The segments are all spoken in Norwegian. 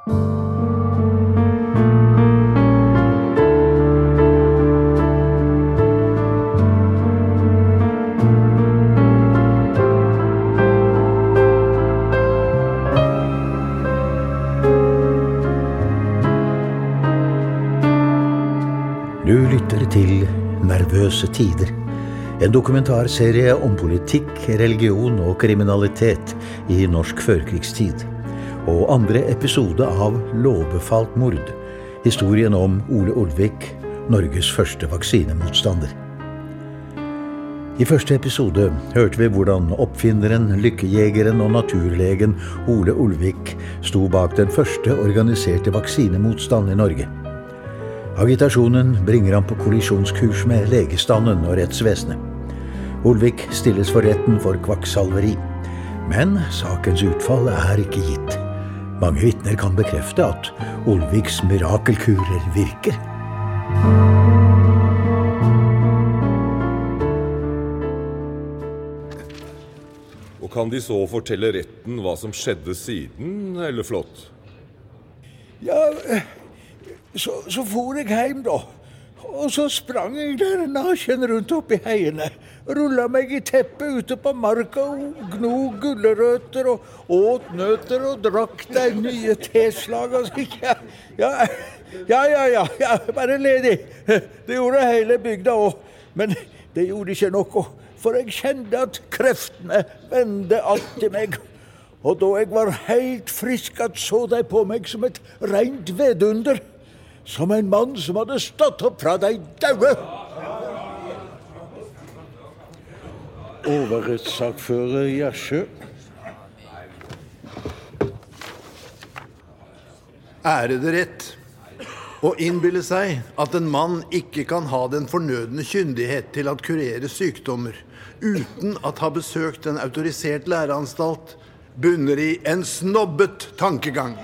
Du lytter til Nervøse tider. En dokumentarserie om politikk, religion og kriminalitet i norsk førkrigstid. Og andre episode av Lovbefalt mord. Historien om Ole Olvik, Norges første vaksinemotstander. I første episode hørte vi hvordan oppfinneren, lykkejegeren og naturlegen Ole Olvik sto bak den første organiserte vaksinemotstand i Norge. Agitasjonen bringer ham på kollisjonskurs med legestanden og rettsvesenet. Olvik stilles for retten for kvakksalveri. Men sakens utfall er ikke gitt. Mange vitner kan bekrefte at Olviks mirakelkurer virker. Og kan de så fortelle retten hva som skjedde siden, eller flott? Ja, så, så for jeg hjem, da. Og så sprang jeg der naken rundt oppi heiene. Rulla meg i teppet ute på marka og gno gulrøtter og åt nøtter og drakk de nye teslag. Så slik. Ja, ja, ja, ja, ja, ja, bare ledig. Det gjorde hele bygda òg. Men det gjorde ikke noe, for jeg kjente at kreftene vendte alltid meg. Og da jeg var helt frisk, at så de på meg som et rent vidunder. Som en mann som hadde stått opp fra de daue. Overrettssaksfører Gjersjø. Er det rett å innbille seg at en mann ikke kan ha den fornødne kyndighet til å kurere sykdommer uten at ha besøkt en autorisert læreanstalt, bunner i en snobbet tankegang.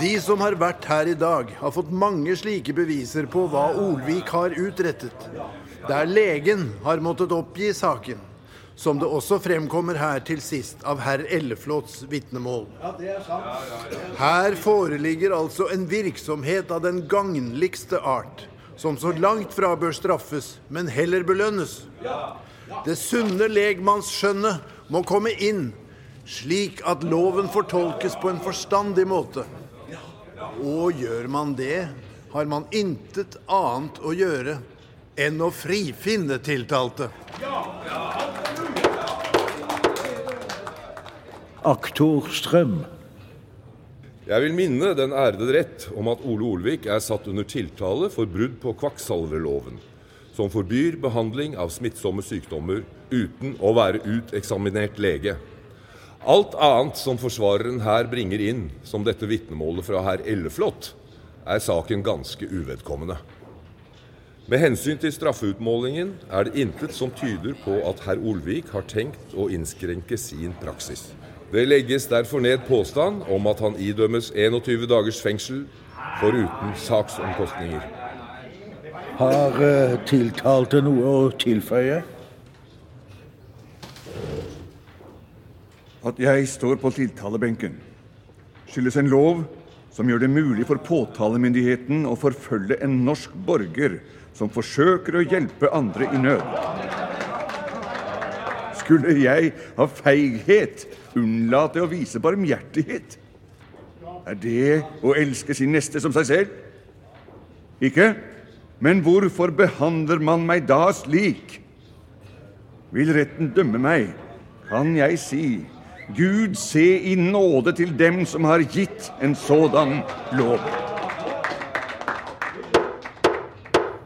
De som har vært her i dag, har fått mange slike beviser på hva Olvik har utrettet. Der legen har måttet oppgi saken, som det også fremkommer her til sist av herr Elleflåts vitnemål. Her foreligger altså en virksomhet av den gagnligste art, som så langt fra bør straffes, men heller belønnes. Det sunne legmannsskjønnet må komme inn, slik at loven fortolkes på en forstandig måte. Og gjør man det, har man intet annet å gjøre enn å frifinne tiltalte. Aktor Strøm. Jeg vil minne den ærede rett om at Ole Olvik er satt under tiltale for brudd på kvakksalverloven, som forbyr behandling av smittsomme sykdommer uten å være uteksaminert lege. Alt annet som forsvareren her bringer inn, som dette vitnemålet fra herr Elleflot, er saken ganske uvedkommende. Med hensyn til straffeutmålingen er det intet som tyder på at herr Olvik har tenkt å innskrenke sin praksis. Det legges derfor ned påstand om at han idømmes 21 dagers fengsel foruten saksomkostninger. Har eh, tiltalte noe å tilføye? At jeg står på tiltalebenken, skyldes en lov som gjør det mulig for påtalemyndigheten å forfølge en norsk borger som forsøker å hjelpe andre i nød. Skulle jeg av feighet unnlate å vise barmhjertighet? Er det å elske sin neste som seg selv? Ikke? Men hvorfor behandler man meg da slik? Vil retten dømme meg, kan jeg si Gud se i nåde til dem som har gitt en sådan lov.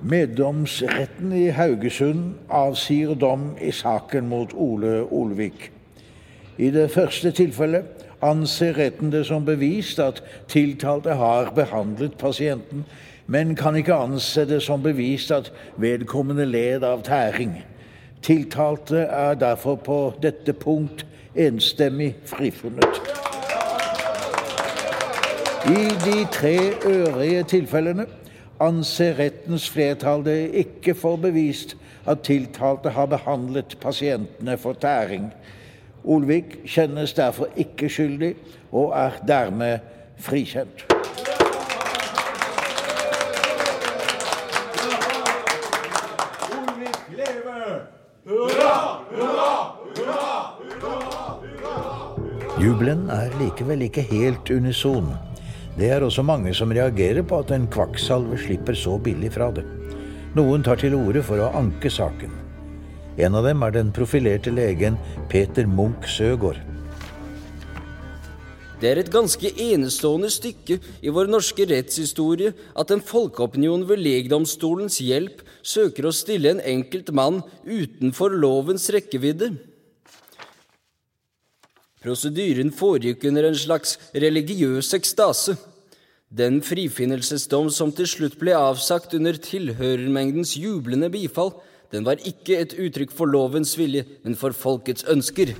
Meddomsretten i Haugesund avsier dom i saken mot Ole Olvik. I det første tilfellet anser retten det som bevist at tiltalte har behandlet pasienten, men kan ikke anse det som bevist at vedkommende led av tæring. Tiltalte er derfor på dette punkt enstemmig frifunnet. I de tre øvrige tilfellene anser rettens flertall det ikke for bevist at tiltalte har behandlet pasientene for tæring. Olvik kjennes derfor ikke skyldig, og er dermed frikjent. Jubelen er likevel ikke helt unison. Det er også mange som reagerer på at en kvakksalve slipper så billig fra det. Noen tar til orde for å anke saken. En av dem er den profilerte legen Peter Munch Søgaard. Det er et ganske enestående stykke i vår norske rettshistorie at en folkeopinion ved legdomstolens hjelp søker å stille en enkelt mann utenfor lovens rekkevidde. Prosedyren foregikk under en slags religiøs ekstase. Den frifinnelsesdom som til slutt ble avsagt under tilhørermengdens jublende bifall, den var ikke et uttrykk for lovens vilje, men for folkets ønsker.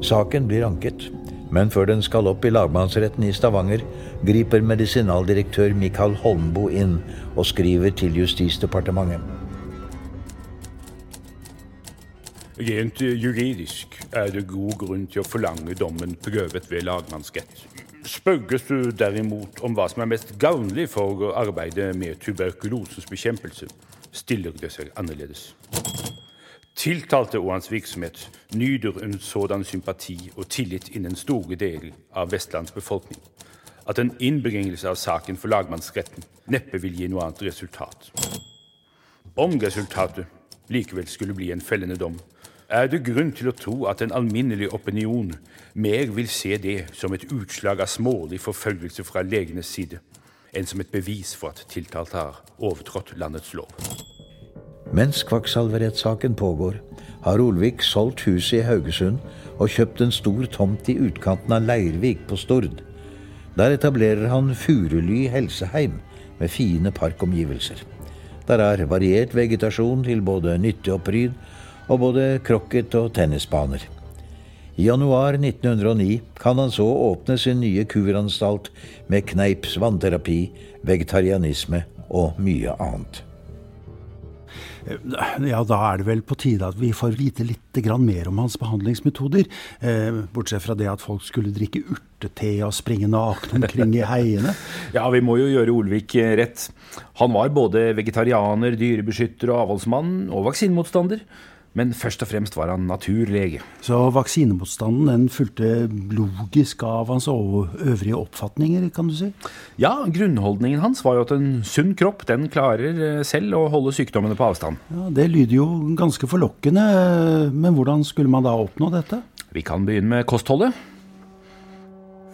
Saken blir anket, men før den skal opp i lagmannsretten i Stavanger, griper medisinaldirektør Mikael Holmboe inn og skriver til Justisdepartementet. Rent juridisk er det god grunn til å forlange dommen prøvet ved lagmannsrett. Spørres du derimot om hva som er mest gavnlig for arbeidet med tuberkulosens bekjempelse, stiller det seg annerledes. Tiltalte og hans virksomhet nyter en sådan sympati og tillit innen store deler av Vestlands befolkning at en innbringelse av saken for lagmannsretten neppe vil gi noe annet resultat. Om resultatet likevel skulle bli en fellende dom, er det grunn til å tro at en alminnelig opinion mer vil se det som et utslag av smålig forfølgelse fra legenes side, enn som et bevis for at tiltalte har overtrådt landets lov. Mens kvakksalverettssaken pågår, har Olvik solgt huset i Haugesund og kjøpt en stor tomt i utkanten av Leirvik på Stord. Der etablerer han Furuly helseheim med fine parkomgivelser. Der er variert vegetasjon til både nytte og pryd, og både krokket og tennisbaner. I januar 1909 kan han så åpne sin nye kuranstalt med kneips, vannterapi, vegetarianisme og mye annet. Ja, da er det vel på tide at vi får vite litt mer om hans behandlingsmetoder. Eh, bortsett fra det at folk skulle drikke urtete og springe nakne omkring i heiene. ja, vi må jo gjøre Olvik rett. Han var både vegetarianer, dyrebeskytter og avholdsmann, og vaksinemotstander. Men først og fremst var han naturlege. Så vaksinemotstanden den fulgte logisk av hans øvrige oppfatninger, kan du si? Ja, grunnholdningen hans var jo at en sunn kropp den klarer eh, selv å holde sykdommene på avstand. Ja, Det lyder jo ganske forlokkende, men hvordan skulle man da oppnå dette? Vi kan begynne med kostholdet.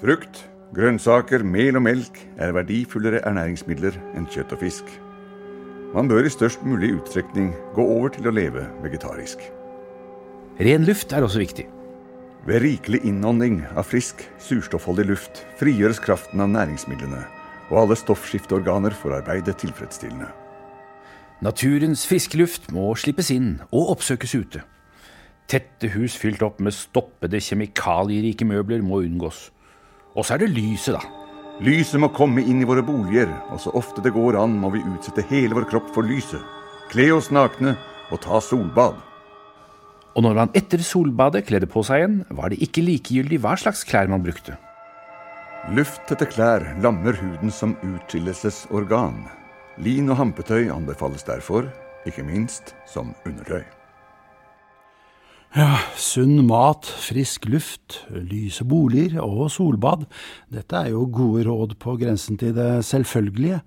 Frukt, grønnsaker, mel og melk er verdifullere ernæringsmidler enn kjøtt og fisk. Man bør i størst mulig utstrekning gå over til å leve vegetarisk. Ren luft er også viktig. Ved rikelig innånding av frisk, surstoffholdig luft frigjøres kraften av næringsmidlene, og alle stoffskifteorganer får arbeide tilfredsstillende. Naturens friske luft må slippes inn og oppsøkes ute. Tette hus fylt opp med stoppede kjemikalierike møbler må unngås. Og så er det lyset, da. Lyset må komme inn i våre boliger, og så ofte det går an må vi utsette hele vår kropp for lyset. Kle oss nakne og ta solbad. Og når man etter solbadet kledde på seg igjen, var det ikke likegyldig hva slags klær man brukte. Lufttette klær lammer huden som utskillelsesorgan. Lin og hampetøy anbefales derfor, ikke minst som undertøy. Ja, sunn mat, frisk luft, lyse boliger og solbad. Dette er jo gode råd på grensen til det selvfølgelige.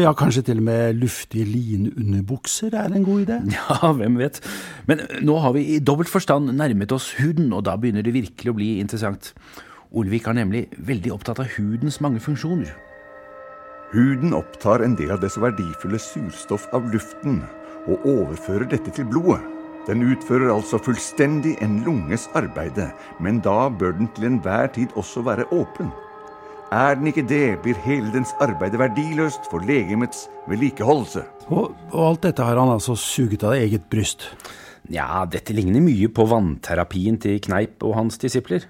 Ja, kanskje til og med luftige linunderbukser er en god idé? Ja, hvem vet. Men nå har vi i dobbelt forstand nærmet oss huden, og da begynner det virkelig å bli interessant. Olvik er nemlig veldig opptatt av hudens mange funksjoner. Huden opptar en del av det så verdifulle surstoff av luften, og overfører dette til blodet. Den utfører altså fullstendig en lunges arbeide, men da bør den til enhver tid også være åpen. Er den ikke det, blir hele dens arbeide verdiløst for legemets vedlikeholdelse. Og, og alt dette har han altså suget av eget bryst? Ja, dette ligner mye på vannterapien til Kneip og hans disipler.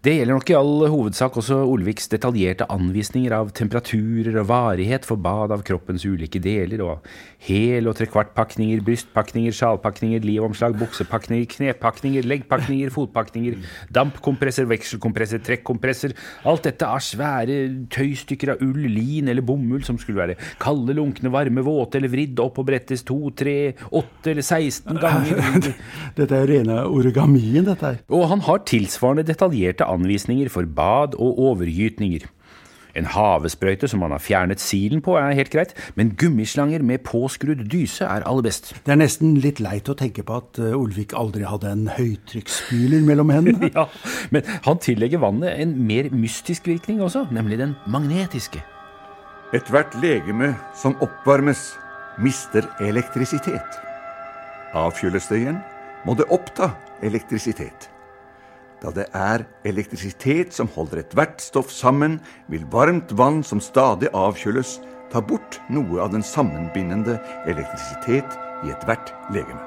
Det gjelder nok i all hovedsak også Olviks detaljerte anvisninger av temperaturer og varighet for bad av kroppens ulike deler, og hel- og trekvartpakninger, brystpakninger, sjalpakninger, livomslag, buksepakninger, knepakninger, leggpakninger, fotpakninger, dampkompresser, vekselkompresser, trekkompresser. Alt dette er svære tøystykker av ull, lin eller bomull som skulle være kalde, lunkne, varme, våte eller vridd opp og brettes to, tre, åtte eller 16 ganger. dette er jo rene origamien, dette her. Og han har tilsvarende detaljerte anvisninger for bad og overgytninger. En havesprøyte som man har fjernet silen på, er helt greit, men gummislanger med påskrudd dyse er aller best. Det er nesten litt leit å tenke på at eh, Olvik aldri hadde en høytrykksspyler mellom hendene. ja, men han tillegger vannet en mer mystisk virkning også, nemlig den magnetiske. Ethvert legeme som oppvarmes, mister elektrisitet. Avkjøles det igjen, må det oppta elektrisitet. Da det er elektrisitet som holder ethvert stoff sammen, vil varmt vann som stadig avkjøles, ta bort noe av den sammenbindende elektrisitet i ethvert legeme.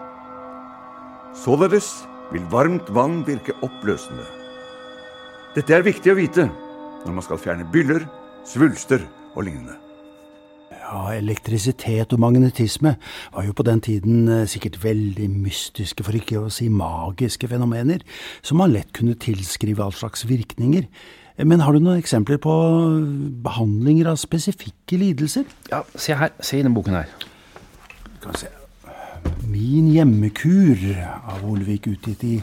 Således vil varmt vann virke oppløsende. Dette er viktig å vite når man skal fjerne byller, svulster og lignende. Ja, elektrisitet og magnetisme var jo på den tiden eh, sikkert veldig mystiske, for ikke å si magiske fenomener, som man lett kunne tilskrive all slags virkninger. Men har du noen eksempler på behandlinger av spesifikke lidelser? Ja, se her. Se i denne boken her. Kan vi se. Min hjemmekur av Olvik, utgitt i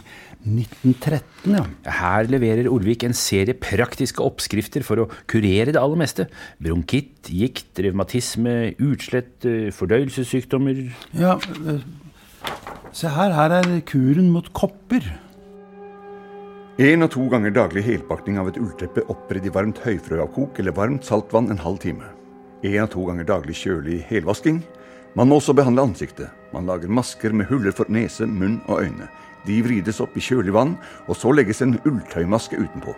1913, ja. Her leverer Olvik en serie praktiske oppskrifter for å kurere det aller meste. Bronkitt, gikt, revmatisme, utslett, eh, fordøyelsessykdommer Ja, eh, se her, her er kuren mot kopper. En og to ganger daglig helpakning av et ullteppe oppredd i varmt høyfrøavkok eller varmt saltvann en halv time. En og to ganger daglig kjølig helvasking. Man må også behandle ansiktet. Man lager masker med huller for nese, munn og øyne. De vrides opp i kjølig vann, og så legges en ulltøymaske utenpå.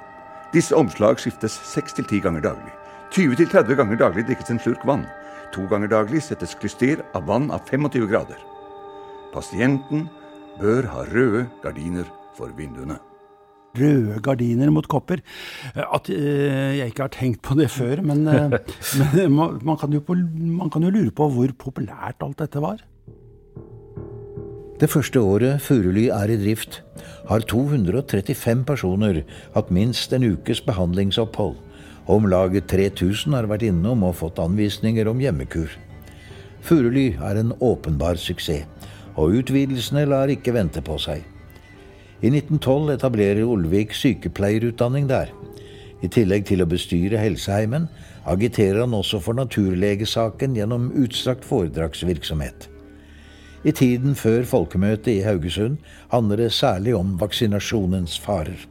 Disse omslag skiftes seks til ti ganger daglig. 20-30 ganger daglig drikkes en slurk vann. To ganger daglig settes klyster av vann av 25 grader. Pasienten bør ha røde gardiner for vinduene. Røde gardiner mot kopper. At eh, jeg ikke har tenkt på det før, men, eh, men man, man, kan jo på, man kan jo lure på hvor populært alt dette var. Det første året Furuly er i drift, har 235 personer hatt minst en ukes behandlingsopphold. Om lag 3000 har vært innom og fått anvisninger om hjemmekur. Furuly er en åpenbar suksess, og utvidelsene lar ikke vente på seg. I 1912 etablerer Olvik sykepleierutdanning der. I tillegg til å bestyre helseheimen agiterer han også for naturlegesaken gjennom utstrakt foredragsvirksomhet. I tiden før folkemøtet i Haugesund handler det særlig om vaksinasjonens farer.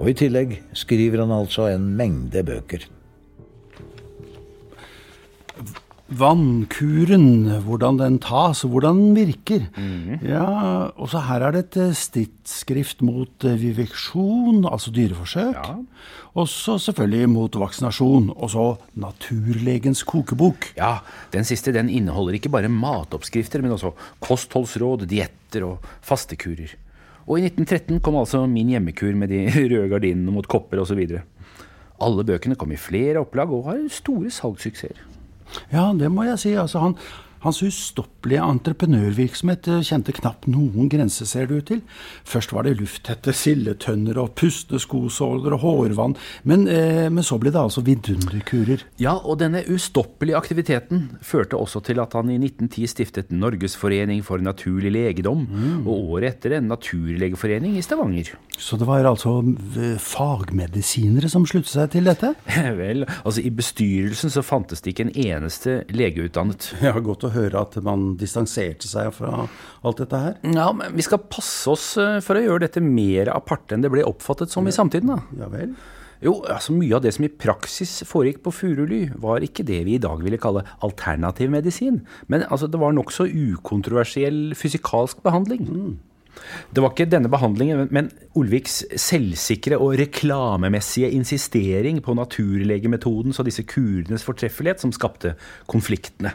Og i tillegg skriver han altså en mengde bøker. Vannkuren, hvordan den tas, og hvordan den virker. Ja, Også her er det et eh, stridsskrift mot eh, viveksjon, altså dyreforsøk. Og så selvfølgelig mot vaksinasjon. Og så Naturlegens kokebok. Ja, den siste den inneholder ikke bare matoppskrifter, men også kostholdsråd, dietter og fastekurer. Og i 1913 kom altså min hjemmekur med de røde gardinene mot kopper osv. Alle bøkene kom i flere opplag og har store salgssuksesser. Ja, det må jeg si. Altså, han, hans ustoppelige entreprenørvirksomhet eh, kjente knapt noen grense, ser det ut til. Først var det lufttette sildetønner og pustende skosåler og hårvann, men, eh, men så ble det altså vidunderkurer. Ja, og denne ustoppelige aktiviteten førte også til at han i 1910 stiftet Norgesforening for naturlig legedom, og året etter en naturlegeforening i Stavanger. Så det var altså eh, fagmedisinere som sluttet seg til dette? Vel, altså i bestyrelsen så fantes det ikke en eneste legeutdannet. Ja, Godt å høre at man distanserte seg fra alt dette her. Ja, men vi skal passe oss eh, for å gjøre dette mer aparte enn det ble oppfattet som i samtiden, da. Ja vel? Jo, altså Mye av det som i praksis foregikk på Furuly, var ikke det vi i dag ville kalle alternativ medisin, men altså, det var nokså ukontroversiell fysikalsk behandling. Det var ikke denne behandlingen, men Olviks selvsikre og reklamemessige insistering på naturlegemetoden og disse kurenes fortreffelighet som skapte konfliktene.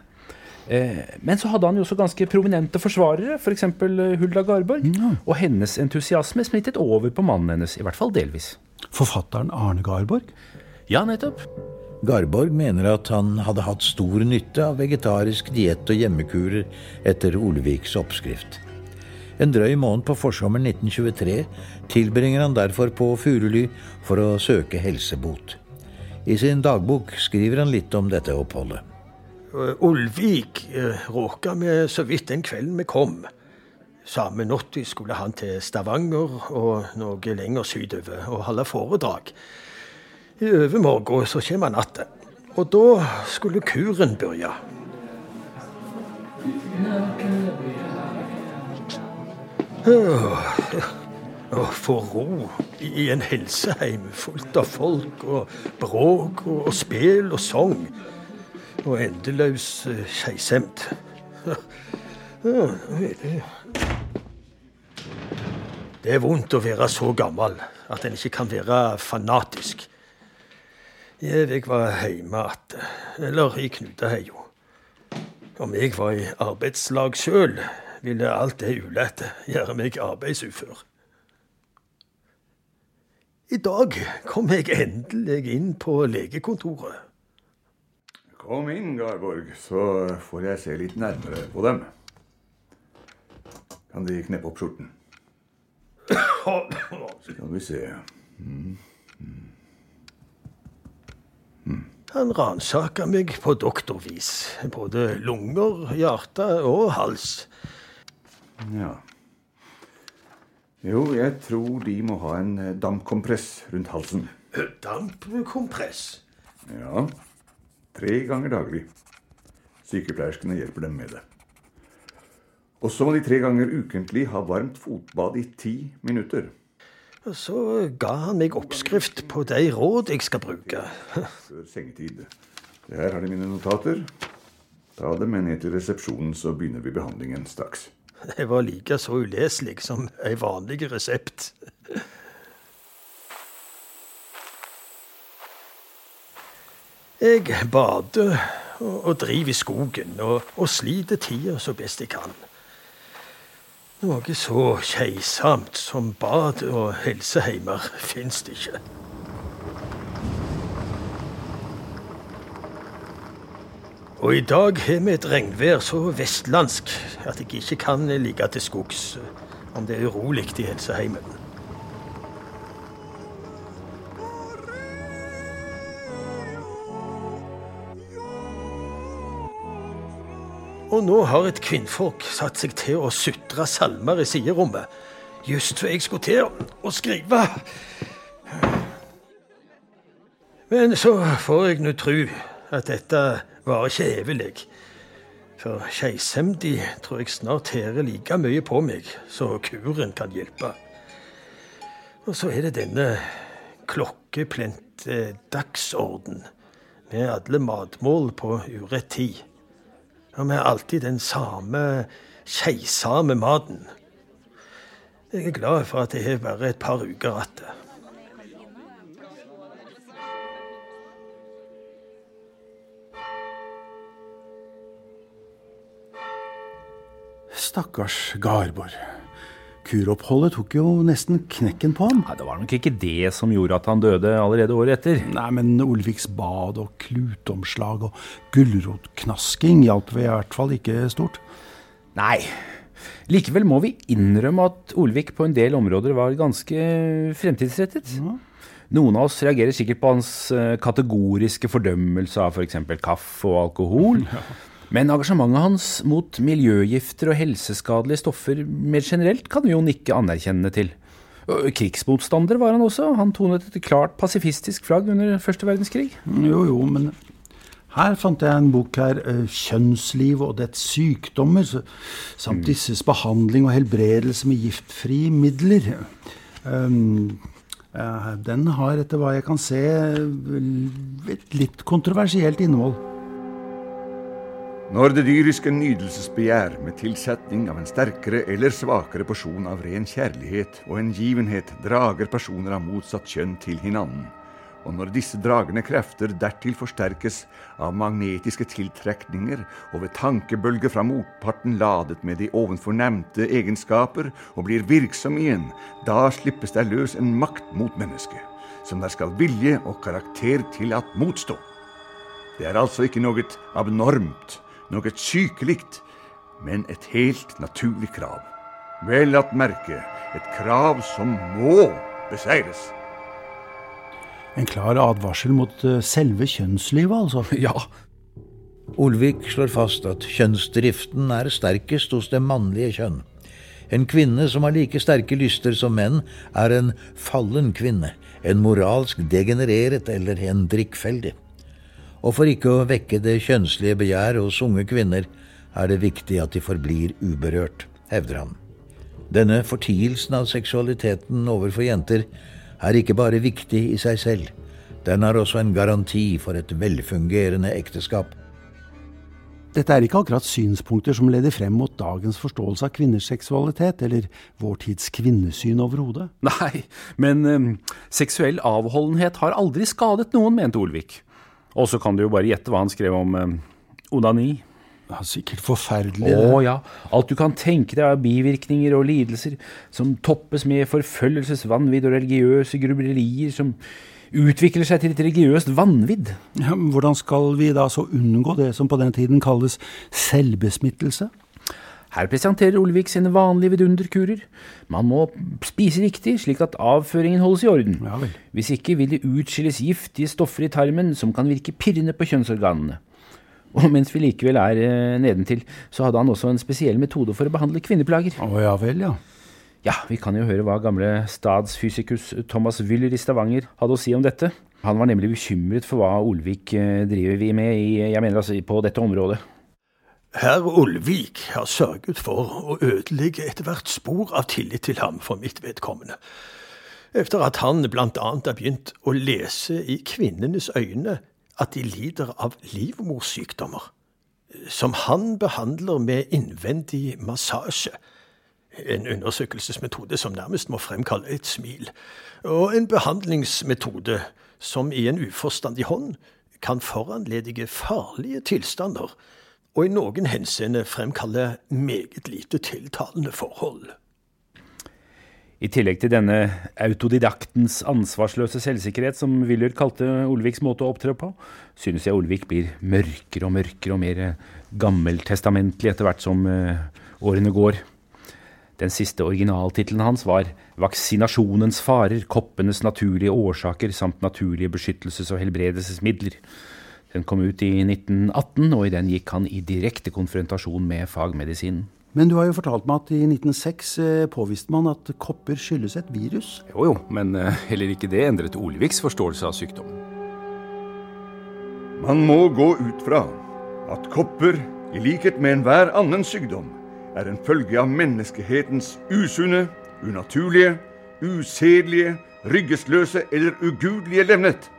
Eh, Men så hadde han jo også ganske prominente forsvarere, f.eks. For Hulda Garborg. Og hennes entusiasme smittet over på mannen hennes, i hvert fall delvis. Forfatteren Arne Garborg? Ja, nettopp. Garborg mener at han hadde hatt stor nytte av vegetarisk diett og hjemmekurer etter Olviks oppskrift. En drøy måned på forsommeren 1923 tilbringer han derfor på Furuly for å søke helsebot. I sin dagbok skriver han litt om dette oppholdet. Olvik eh, råka vi så vidt den kvelden vi kom. Samme natt skulle han til Stavanger og noe lenger sydover og holde foredrag. I overmorgen så kommer natta, og da skulle kuren begynne. Å få ro i en helseheim fullt av folk og bråk og spel og sang. Og endeløs uh, skeisemd. Det er vondt å være så gammel at en ikke kan være fanatisk. Jeg var hjemme igjen, eller i Knutaheia. Om jeg var i arbeidslag sjøl, ville alt det ulette gjøre meg arbeidsufør. I dag kom jeg endelig inn på legekontoret. Kom inn, Garborg, så får jeg se litt nærmere på dem. Kan De kneppe opp skjorten? Skal vi se mm. Mm. Han ransaka meg på doktorvis. Både lunger, hjerte og hals. Ja. Jo, jeg tror de må ha en dampkompress rundt halsen. Dampkompress? Ja. Tre ganger daglig. Sykepleierskene hjelper dem med det. Og så må de tre ganger ukentlig ha varmt fotbad i ti minutter. Og så ga han meg oppskrift på de råd jeg skal bruke. Før sengetid. Her har de mine notater. Ta dem med ned til resepsjonen, så begynner vi behandlingen straks. Det var like så uleselig som ei vanlig resept. Jeg bader og, og driver i skogen og, og sliter tida så best jeg kan. Noe så keitsomt som bad og helseheimer fins det ikke. Og i dag har vi et regnvær så vestlandsk at jeg ikke kan ligge til skogs om det er urolig i helseheimen. Og nå har et kvinnfolk satt seg til å sutre salmer i siderommet. Just før jeg skulle til å skrive. Men så får jeg nå tru at dette varer ikke evig. For keisemdi tror jeg snart tærer like mye på meg så kuren kan hjelpe. Og så er det denne klokkeplente dagsorden med alle matmål på urett tid. Og vi har alltid den samme keisame maten. Jeg er glad for at det er bare et par uker igjen. Stakkars Garborg. Kuroppholdet tok jo nesten knekken på ham. Nei, Det var nok ikke det som gjorde at han døde allerede året etter. Nei, men Olviks bad og klutomslag og gulrotknasking hjalp i hvert fall ikke stort. Nei. Likevel må vi innrømme at Olvik på en del områder var ganske fremtidsrettet. Ja. Noen av oss reagerer sikkert på hans eh, kategoriske fordømmelse av f.eks. Kaffe og alkohol. Ja. Men engasjementet hans mot miljøgifter og helseskadelige stoffer mer generelt kan vi jo nikke anerkjennende til. Krigsmotstander var han også. Han tonet et klart pasifistisk flagg under første verdenskrig. Jo, jo, men her fant jeg en bok her, 'Kjønnsliv og dets sykdommer', samt mm. disses behandling og helbredelse med giftfrie midler. Um, den har, etter hva jeg kan se, et litt kontroversielt innhold. Når det dyriske nydelsesbegjær med tilsetning av en sterkere eller svakere porsjon av ren kjærlighet og hengivenhet drager personer av motsatt kjønn til hinanden, og når disse dragende krefter dertil forsterkes av magnetiske tiltrekninger og ved tankebølger fra motparten ladet med de ovenfor nevnte egenskaper og blir virksom igjen, da slippes det løs en makt mot mennesket som der skal vilje og karakter til at motstå. Det er altså ikke noe abnormt, noe sykelig, men et helt naturlig krav. Vel at merke et krav som må beseires. En klar advarsel mot eh, selve kjønnslivet, altså. Ja. Olvik slår fast at kjønnsdriften er sterkest hos det mannlige kjønn. En kvinne som har like sterke lyster som menn, er en fallen kvinne, en moralsk degenereret eller en drikkfeldig. Og for ikke å vekke det kjønnslige begjær hos unge kvinner, er det viktig at de forblir uberørt, hevder han. Denne fortielsen av seksualiteten overfor jenter er ikke bare viktig i seg selv, den er også en garanti for et velfungerende ekteskap. Dette er ikke akkurat synspunkter som leder frem mot dagens forståelse av kvinners seksualitet, eller vår tids kvinnesyn overhodet. Nei, men um, seksuell avholdenhet har aldri skadet noen, mente Olvik. Og så kan du jo bare gjette hva han skrev om um, onani. Ja, sikkert forferdelig. Å ja. Alt du kan tenke deg av bivirkninger og lidelser, som toppes med forfølgelsesvanvidd og religiøse grublerier som utvikler seg til et religiøst vanvidd. Ja, hvordan skal vi da så unngå det som på den tiden kalles selvbesmittelse? Her presenterer Olvik sine vanlige vidunderkurer. Man må spise riktig, slik at avføringen holdes i orden. Ja. Hvis ikke vil det utskilles giftige stoffer i tarmen som kan virke pirrende på kjønnsorganene. Og mens vi likevel er eh, nedentil, så hadde han også en spesiell metode for å behandle kvinneplager. Å ja vel, ja. Ja, vi kan jo høre hva gamle stadsfysikus Thomas Wyller i Stavanger hadde å si om dette. Han var nemlig bekymret for hva Olvik eh, driver vi med i, jeg mener altså, på dette området. Herr Olvik har sørget for å ødelegge ethvert spor av tillit til ham for mitt vedkommende. Etter at han blant annet har begynt å lese i kvinnenes øyne at de lider av livmorsykdommer, som han behandler med innvendig massasje. En undersøkelsesmetode som nærmest må fremkalle et smil. Og en behandlingsmetode som i en uforstandig hånd kan foranledige farlige tilstander, og i noen henseende fremkalle meget lite tiltalende forhold. I tillegg til denne autodidaktens ansvarsløse selvsikkerhet, som Wyller kalte Olviks måte å opptre på, synes jeg Olvik blir mørkere og mørkere og mer gammeltestamentlig etter hvert som uh, årene går. Den siste originaltittelen hans var 'Vaksinasjonens farer, koppenes naturlige årsaker samt naturlige beskyttelses- og helbredelsesmidler'. Den kom ut i 1918, og i den gikk han i direkte konfrontasjon med fagmedisinen. Men du har jo fortalt meg at i 1906 eh, påviste man at kopper skyldes et virus. Jo jo, men uh, heller ikke det endret Olviks forståelse av sykdom. Man må gå ut fra at kopper, i likhet med enhver annen sykdom, er en følge av menneskehetens usunne, unaturlige, usedelige, ryggesløse eller ugudelige levnet.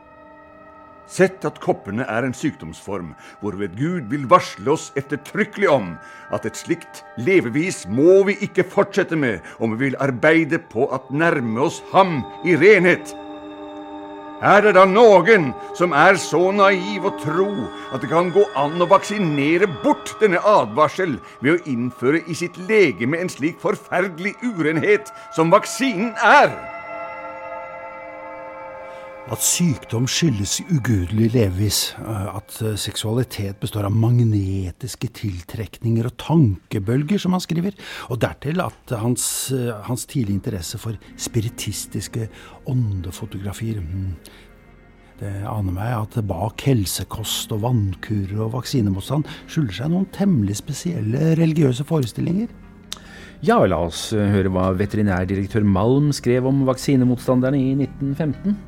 Sett at koppene er en sykdomsform, hvorved Gud vil varsle oss ettertrykkelig om at et slikt levevis må vi ikke fortsette med om vi vil arbeide på at nærme oss ham i renhet. Er det da noen som er så naiv å tro at det kan gå an å vaksinere bort denne advarsel ved å innføre i sitt legeme en slik forferdelig urenhet som vaksinen er? At sykdom skyldes ugudelig levevis. At eh, seksualitet består av magnetiske tiltrekninger og tankebølger, som han skriver. Og dertil at hans, eh, hans tidlige interesse for spiritistiske åndefotografier. Mm. Det aner meg at bak helsekost og vannkurer og vaksinemotstand skjuler seg noen temmelig spesielle religiøse forestillinger. Ja, la oss eh, høre hva veterinærdirektør Malm skrev om vaksinemotstanderne i 1915.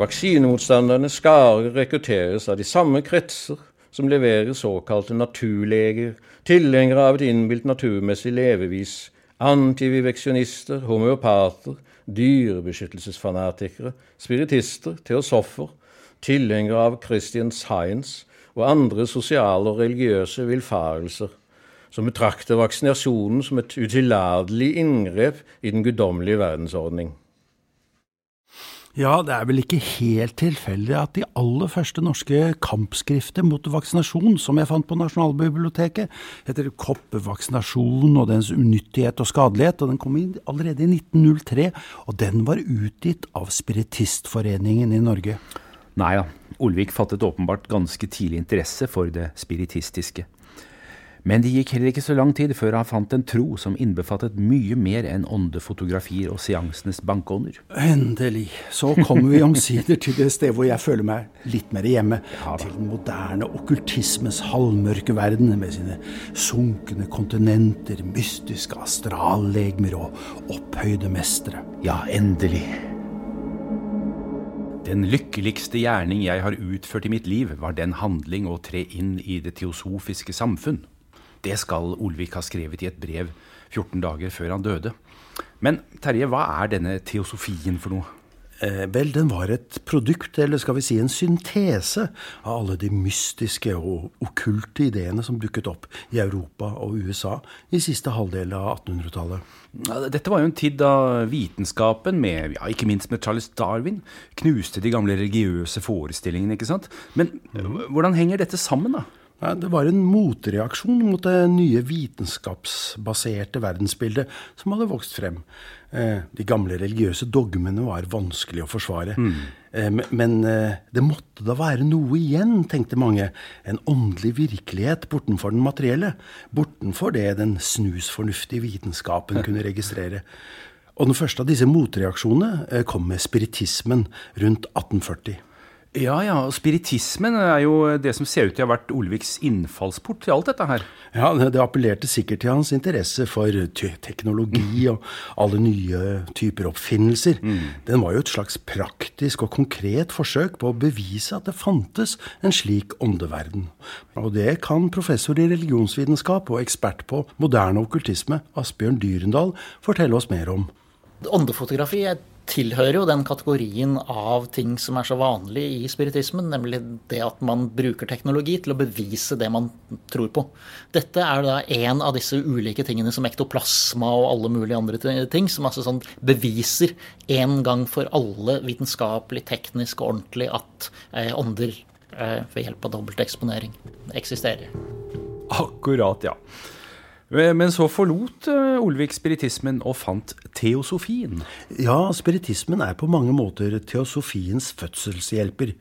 Vaksinemotstanderne skal rekrutteres av de samme kretser som leverer såkalte naturleger, tilhengere av et innbilt naturmessig levevis, antiviveksjonister, homeopater, dyrebeskyttelsesfanatikere, spiritister, teosoffer, tilhengere av Christian Science og andre sosiale og religiøse villfarelser, som betrakter vaksinasjonen som et utillatelig inngrep i den guddommelige verdensordning. Ja, det er vel ikke helt tilfeldig at de aller første norske kampskrifter mot vaksinasjon, som jeg fant på Nasjonalbiblioteket, heter Koppevaksinasjon og dens unyttighet og skadelighet, og den kom inn allerede i 1903, og den var utgitt av Spiritistforeningen i Norge. Nei da, Olvik fattet åpenbart ganske tidlig interesse for det spiritistiske. Men det gikk heller ikke så lang tid før han fant en tro som innbefattet mye mer enn åndefotografier og seansenes bankånder. Endelig. Så kommer vi omsider til det stedet hvor jeg føler meg litt mer hjemme. Ja, til den moderne okkultismes halvmørke verden med sine sunkne kontinenter, mystiske astrallegemer og opphøyde mestere. Ja, endelig. Den lykkeligste gjerning jeg har utført i mitt liv, var den handling å tre inn i det teosofiske samfunn. Det skal Olvik ha skrevet i et brev 14 dager før han døde. Men Terje, hva er denne teosofien for noe? Eh, vel, den var et produkt, eller skal vi si en syntese, av alle de mystiske og okkulte ideene som dukket opp i Europa og USA i siste halvdel av 1800-tallet. Dette var jo en tid da vitenskapen, med, ja, ikke minst med Charles Darwin, knuste de gamle religiøse forestillingene. ikke sant? Men hvordan henger dette sammen, da? Det var en motreaksjon mot det nye vitenskapsbaserte verdensbildet som hadde vokst frem. Eh, de gamle religiøse dogmene var vanskelig å forsvare. Mm. Eh, men eh, det måtte da være noe igjen, tenkte mange. En åndelig virkelighet bortenfor den materielle. Bortenfor det den snusfornuftige vitenskapen kunne registrere. Og den første av disse motreaksjonene kom med spiritismen rundt 1840. Ja, ja. og Spiritismen er jo det som ser ut til å ha vært Olviks innfallsport til alt dette her. Ja, det appellerte sikkert til hans interesse for teknologi og alle nye typer oppfinnelser. Mm. Den var jo et slags praktisk og konkret forsøk på å bevise at det fantes en slik åndeverden. Og det kan professor i religionsvitenskap og ekspert på moderne okkultisme, Asbjørn Dyrendal, fortelle oss mer om. Åndefotografi er tilhører jo den kategorien av ting som er så vanlig i spiritismen, nemlig det at man bruker teknologi til å bevise det man tror på. Dette er da en av disse ulike tingene som ektoplasma og alle mulige andre ting, som altså sånn beviser en gang for alle vitenskapelig, teknisk og ordentlig at eh, ånder eh, ved hjelp av dobbelteksponering eksisterer. Akkurat, ja. Eh, men så forlot eh, Olvik spiritismen og fant teosofien. Ja, spiritismen er på mange måter teosofiens fødselshjelper.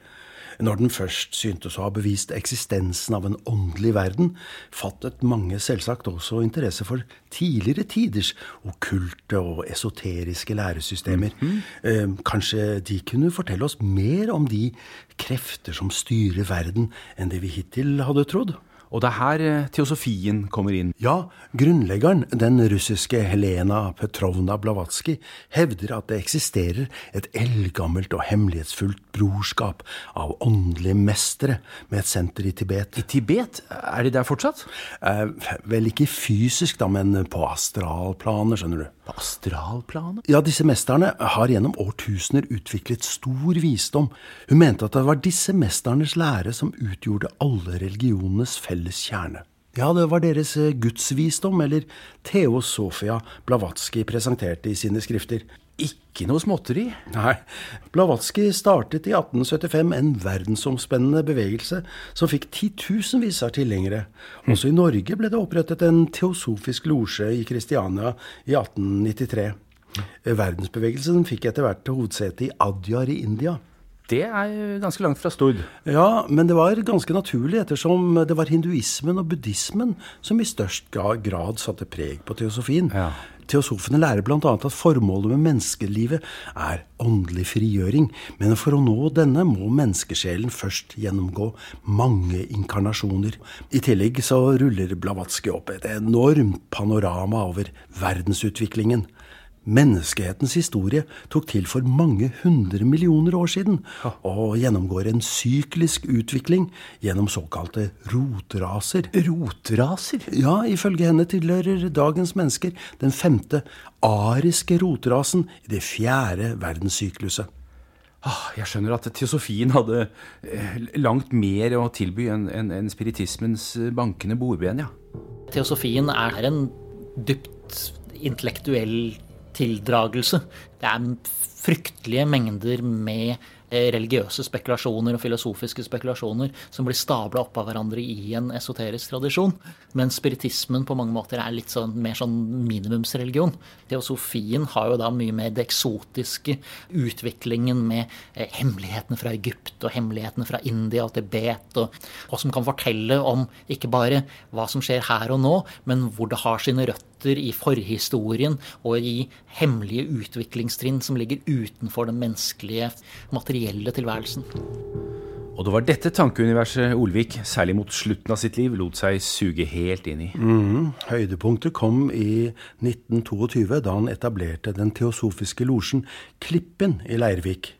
Når den først syntes å ha bevist eksistensen av en åndelig verden, fattet mange selvsagt også interesse for tidligere tiders okkulte og esoteriske læresystemer. Mm -hmm. Kanskje de kunne fortelle oss mer om de krefter som styrer verden, enn det vi hittil hadde trodd? Og det er her eh, teosofien kommer inn. Ja, grunnleggeren, den russiske Helena Petrovna Blavatsky, hevder at det eksisterer et eldgammelt og hemmelighetsfullt brorskap av åndelige mestere med et senter i Tibet. I Tibet? Er de der fortsatt? Eh, vel ikke fysisk, da, men på astralplanet, skjønner du. På astralplanet? Ja, disse mesterne har gjennom årtusener utviklet stor visdom. Hun mente at det var disse mesternes lære som utgjorde alle religionenes felles felles kjerne. Ja, det var deres eh, gudsvisdom, eller Theosofia, Blavatsky presenterte i sine skrifter. Ikke noe småtteri? Nei. Blavatsky startet i 1875 en verdensomspennende bevegelse som fikk titusenvis av tilhengere. Også i Norge ble det opprettet en teosofisk losje i Kristiania i 1893. Verdensbevegelsen fikk etter hvert hovedsete i Adyar i India. Det er ganske langt fra Stord. Ja, men det var ganske naturlig, ettersom det var hinduismen og buddhismen som i størst grad satte preg på teosofien. Ja. Teosofene lærer bl.a. at formålet med menneskelivet er åndelig frigjøring, men for å nå denne må menneskesjelen først gjennomgå mange inkarnasjoner. I tillegg så ruller Blavatsky opp et enormt panorama over verdensutviklingen. Menneskehetens historie tok til for mange hundre millioner år siden, og gjennomgår en syklisk utvikling gjennom såkalte rotraser. Rotraser? Ja, ifølge henne tilhører dagens mennesker den femte ariske rotrasen i det fjerde verdenssykluset. Ah, jeg skjønner at teosofien hadde eh, langt mer å tilby enn spiritismens bankende bordben, ja. Teosofien er en dypt intellektuell tildragelse. Det er fryktelige mengder med Eh, religiøse spekulasjoner og filosofiske spekulasjoner som blir stabla oppå hverandre i en esoterisk tradisjon. Men spiritismen på mange måter er litt sånn, mer sånn minimumsreligion. Teosofien har jo da mye mer det eksotiske, utviklingen med eh, hemmelighetene fra Egypt og hemmelighetene fra India og Tibet, og, og som kan fortelle om ikke bare hva som skjer her og nå, men hvor det har sine røtter røtter i forhistorien og i hemmelige utviklingstrinn som ligger utenfor den menneskelige, materielle tilværelsen. Og det var dette tankeuniverset Olvik, særlig mot slutten av sitt liv, lot seg suge helt inn i. Mm. Høydepunktet kom i 1922, da han etablerte den teosofiske losjen Klippen i Leirvik.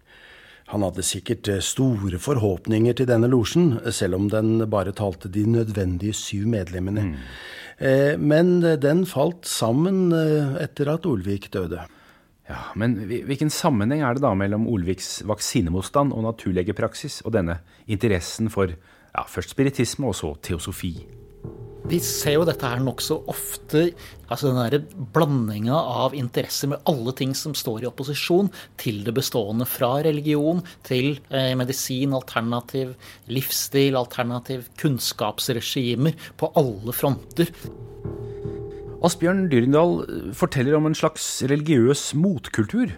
Han hadde sikkert eh, store forhåpninger til denne losjen, selv om den bare talte de nødvendige syv medlemmene. Mm. Eh, men den falt sammen eh, etter at Olvik døde. Ja, Men hvilken sammenheng er det da mellom Olviks vaksinemotstand og naturlegepraksis og denne interessen for ja, først spiritisme og så teosofi? Vi ser jo dette her nokså ofte. altså Den blandinga av interesser med alle ting som står i opposisjon til det bestående. Fra religion til eh, medisin, alternativ livsstil, alternativ kunnskapsregimer. På alle fronter. Asbjørn Dyrendal eh, forteller om en slags religiøs motkultur.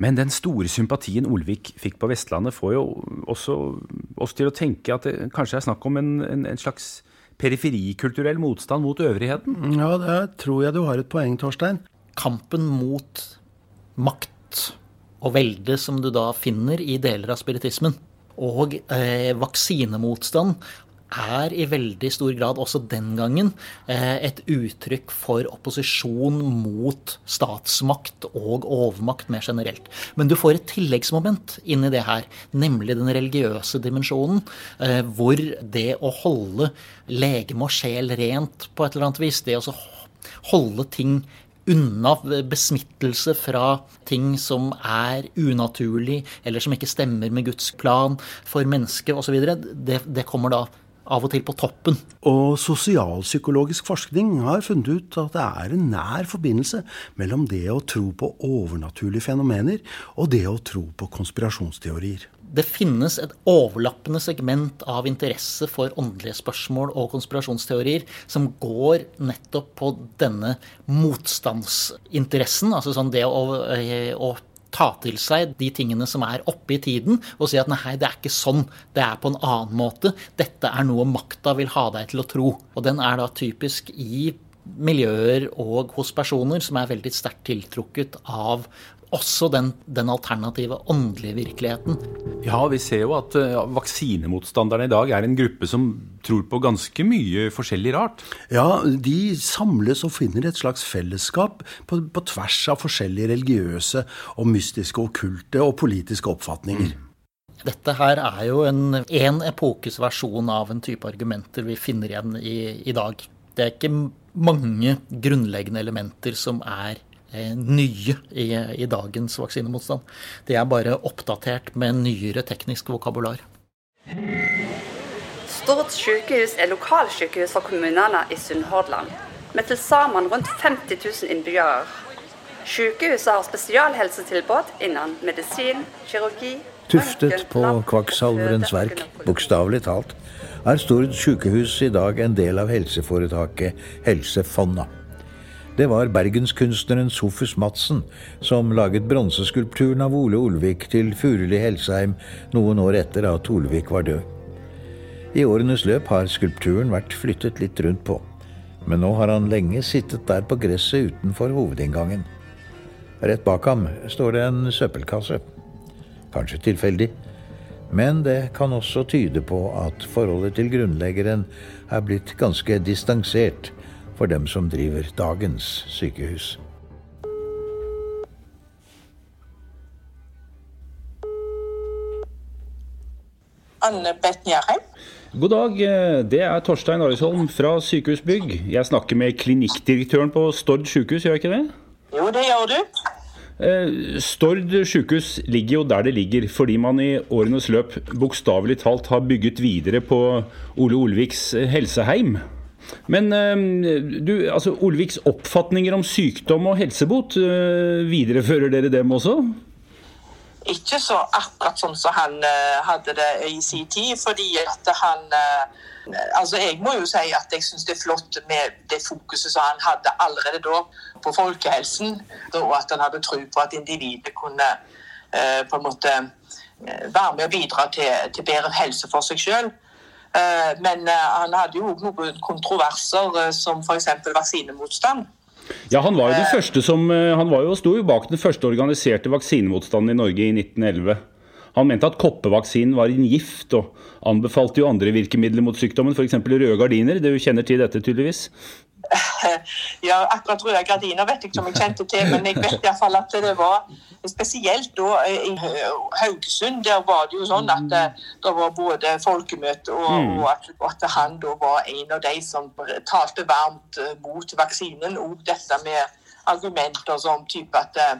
Men den store sympatien Olvik fikk på Vestlandet, får jo også oss til å tenke at det kanskje er snakk om en, en, en slags periferikulturell motstand mot øvrigheten? Ja, der tror jeg du har et poeng, Torstein. Kampen mot makt og velde som du da finner i deler av spiritismen, og eh, vaksinemotstand er i veldig stor grad også den gangen eh, et uttrykk for opposisjon mot statsmakt og overmakt mer generelt. Men du får et tilleggsmoment inni det her, nemlig den religiøse dimensjonen, eh, hvor det å holde legeme og sjel rent på et eller annet vis, det å holde ting unna besmittelse fra ting som er unaturlig, eller som ikke stemmer med Guds plan for mennesket osv., det, det kommer da av og til på toppen. Og sosialpsykologisk forskning har funnet ut at det er en nær forbindelse mellom det å tro på overnaturlige fenomener og det å tro på konspirasjonsteorier. Det finnes et overlappende segment av interesse for åndelige spørsmål og konspirasjonsteorier som går nettopp på denne motstandsinteressen. Altså sånn det å, å ta til seg de tingene som er oppe i tiden, og si at nei, det er ikke sånn, det er på en annen måte. Dette er noe makta vil ha deg til å tro. Og den er da typisk i miljøer og hos personer som er veldig sterkt tiltrukket av også den, den, alternative åndelige virkeligheten. Ja, vi ser jo at uh, vaksinemotstanderne i dag er en gruppe som tror på ganske mye forskjellig rart. Ja, de samles og finner et slags fellesskap på, på tvers av forskjellige religiøse og mystiske, okkulte og politiske oppfatninger. Mm. Dette her er jo en, en epokes versjon av en type argumenter vi finner igjen i, i dag. Det er ikke mange grunnleggende elementer som er nye i, i dagens vaksinemotstand. De er bare oppdatert med nyere teknisk vokabular. Stord sykehus er lokalsykehus for kommunene i Sunnhordland, med til sammen rundt 50 000 innbyggere. Sykehuset har spesialhelsetilbud innen medisin, kirurgi Tuftet på kvakksalverens verk, bokstavelig talt, er Stord sykehus i dag en del av helseforetaket Helse Fonna. Det var bergenskunstneren Sofus Madsen som laget bronseskulpturen av Ole Olvik til Furuli Helsheim noen år etter at Olvik var død. I årenes løp har skulpturen vært flyttet litt rundt på, men nå har han lenge sittet der på gresset utenfor hovedinngangen. Rett bak ham står det en søppelkasse. Kanskje tilfeldig, men det kan også tyde på at forholdet til grunnleggeren er blitt ganske distansert for dem som driver dagens sykehus. Anne Beth Njarheim. God dag, det er Torstein Arisholm fra Sykehusbygg. Jeg snakker med klinikkdirektøren på Stord sykehus, gjør jeg ikke det? Jo, det gjør du. Eh, Stord sykehus ligger jo der det ligger, fordi man i årenes løp bokstavelig talt har bygget videre på Ole Olviks helseheim. Men eh, du, altså Olviks oppfatninger om sykdom og helsebot, eh, viderefører dere dem også? Ikke så akkurat sånn som han eh, hadde det i sin tid, fordi at han eh, Altså, Jeg må jo si at jeg syns det er flott med det fokuset som han hadde allerede da på folkehelsen, og at han hadde tro på at individet kunne på en måte være med å bidra til, til bedre helse for seg sjøl. Eh, men eh, han hadde jo noen kontroverser, eh, som f.eks. vaksinemotstand. Ja, Han var jo den første som, han var jo, sto jo bak den første organiserte vaksinemotstanden i Norge i 1911. Han mente at koppevaksinen var en gift, og anbefalte jo andre virkemidler mot sykdommen, f.eks. røde gardiner. Du kjenner til dette, tydeligvis? Ja, akkurat røde gardiner vet jeg ikke om jeg kjente til, men jeg vet i hvert fall at det var spesielt da i Haugesund. Der var det jo sånn at det, det var både folkemøte og, Mm. og at, at han da var en av de som talte varmt eh, mot vaksinen. Og dette med argumenter som type at eh,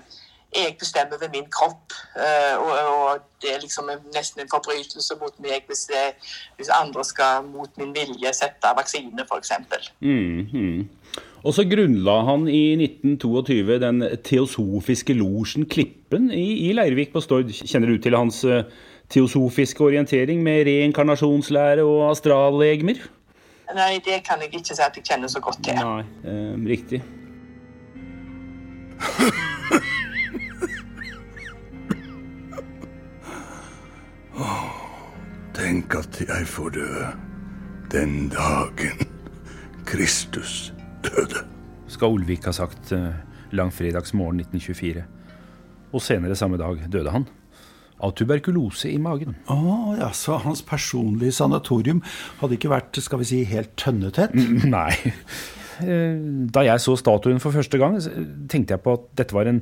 jeg bestemmer ved min kropp, eh, og, og det er liksom nesten en forbrytelse mot meg hvis, det, hvis andre skal mot min vilje sette vaksine, f.eks. Mm, mm. Og så grunnla han i 1922 den teosofiske losjen Klippen i, i Leirvik på Stord. Kjenner du til hans eh, teosofiske orientering med reinkarnasjonslære og astrallegemer? Nei, det kan jeg ikke si at jeg kjenner så godt til. Nei, eh, riktig. Tenk at jeg får dø den dagen Kristus døde. Skal Olvik ha sagt eh, langfredagsmorgen 1924. Og senere samme dag døde han. Av tuberkulose i magen. Å, ja, så hans personlige sanatorium hadde ikke vært, skal vi si, helt tønnetett? Nei. Eh, Da jeg så statuen for første gang, tenkte jeg på at dette var en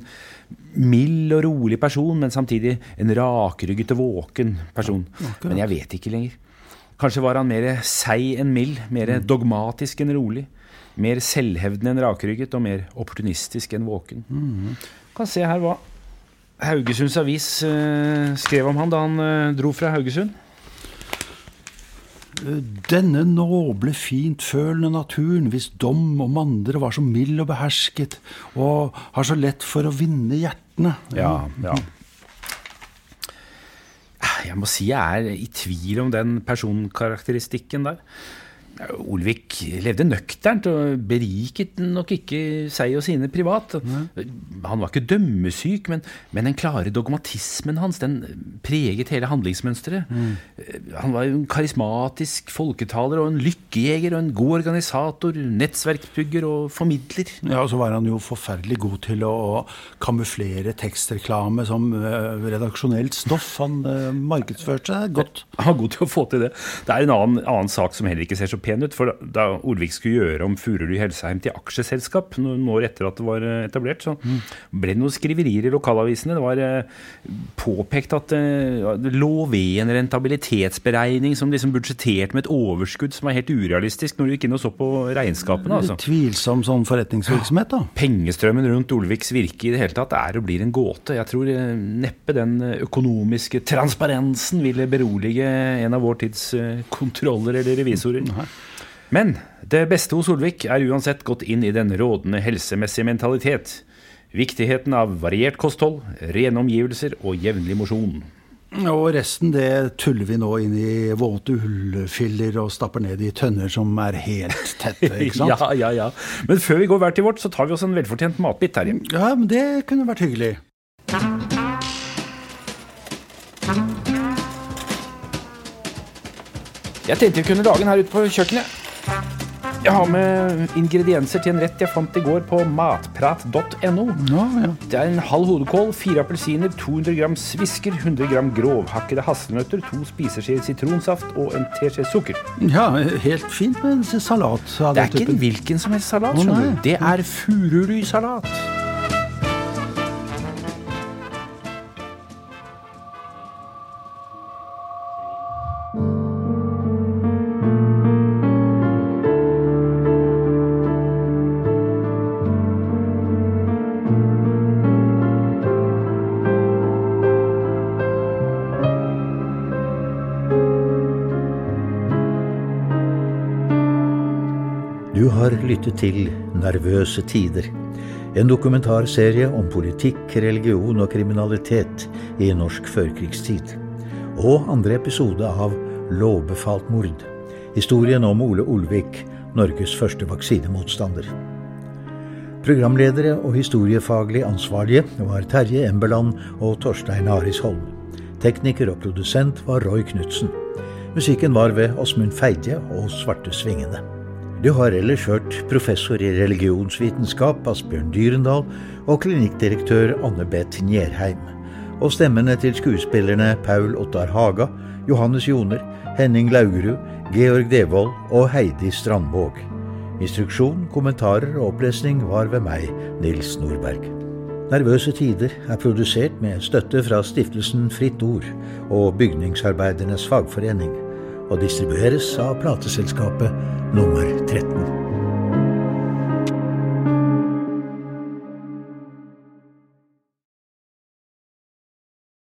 mild og rolig person, men samtidig en rakrygget og våken person. Men jeg vet ikke lenger. Kanskje var han mer seig enn mild, mer dogmatisk enn rolig. Mer selvhevdende enn rakrygget og mer opportunistisk enn våken. Mm. Kan se her hva Haugesunds Avis eh, skrev om han da han eh, dro fra Haugesund. Denne noble, fintfølende naturen, hvis dom om andre var så mild og behersket, og har så lett for å vinne hjertene. Ja, ja. Jeg må si jeg er i tvil om den personkarakteristikken der. Olvik levde nøkternt og beriket nok ikke seg og sine privat. Han var ikke dømmesyk, men, men den klare dogmatismen hans den preget hele handlingsmønsteret. Han var en karismatisk folketaler og en lykkejeger og en god organisator, nettsverksbygger og formidler. Ja, og så var han jo forferdelig god til å kamuflere tekstreklame som eh, redaksjonelt stoff. Han eh, markedsførte seg godt. Han var god til å få til det. Det er en annen, annen sak som heller ikke ser så pen ut. For da Olvik skulle gjøre om Furuli Helseheim til aksjeselskap noen år etter at det var eh, etablert, så ble det noen skriverier i lokalavisene. Det var eh, påpekt at eh, det lå ved en rentabilitetsberegning som liksom budsjetterte med et overskudd som var helt urealistisk når du gikk inn og så på regnskapene. altså. Tvilsom sånn forretningsvirksomhet, da. Pengestrømmen rundt Olviks virke i det hele tatt er og blir en gåte. Jeg tror neppe den økonomiske transparensen ville berolige en av vår tids kontroller eller revisorer. Men det beste hos Olvik er uansett gått inn i den rådende helsemessige mentalitet. Viktigheten av variert kosthold, rene omgivelser og jevnlig mosjon. Og resten det tuller vi nå inn i våte hullfiller og stapper ned i tønner som er helt tette, ikke sant? ja, ja, ja. Men før vi går hver til vårt, så tar vi oss en velfortjent matbit, Terje. Ja, men det kunne vært hyggelig. Jeg tenkte vi kunne lage den her ute på kjøkkenet. Jeg har med ingredienser til en rett jeg fant i går på matprat.no. Det er en halv hodekål, fire appelsiner, 200 gram svisker, 100 gram grovhakkede hasselnøtter, to spiseskjeer sitronsaft og en teskje sukker. Ja, helt fint med en salat. Det er ikke en hvilken som helst salat. Oh. Det er furulysalat. har lyttet til Nervøse tider. En dokumentarserie om politikk, religion og kriminalitet i norsk førkrigstid. Og andre episode av Lovbefalt mord. Historien om Ole Olvik, Norges første vaksinemotstander. Programledere og historiefaglig ansvarlige var Terje Embeland og Torstein Arisholm. Tekniker og produsent var Roy Knutsen. Musikken var ved Åsmund Feidje og Svarte Svingene. Du har ellers hørt professor i religionsvitenskap Asbjørn Dyrendal og klinikkdirektør Anne Beth Njerheim. Og stemmene til skuespillerne Paul Ottar Haga, Johannes Joner, Henning Laugerud, Georg Devold og Heidi Strandvåg. Instruksjon, kommentarer og opplesning var ved meg, Nils Nordberg. Nervøse tider er produsert med støtte fra stiftelsen Fritt Ord og Bygningsarbeidernes Fagforening, og distribueres av plateselskapet nummer 13.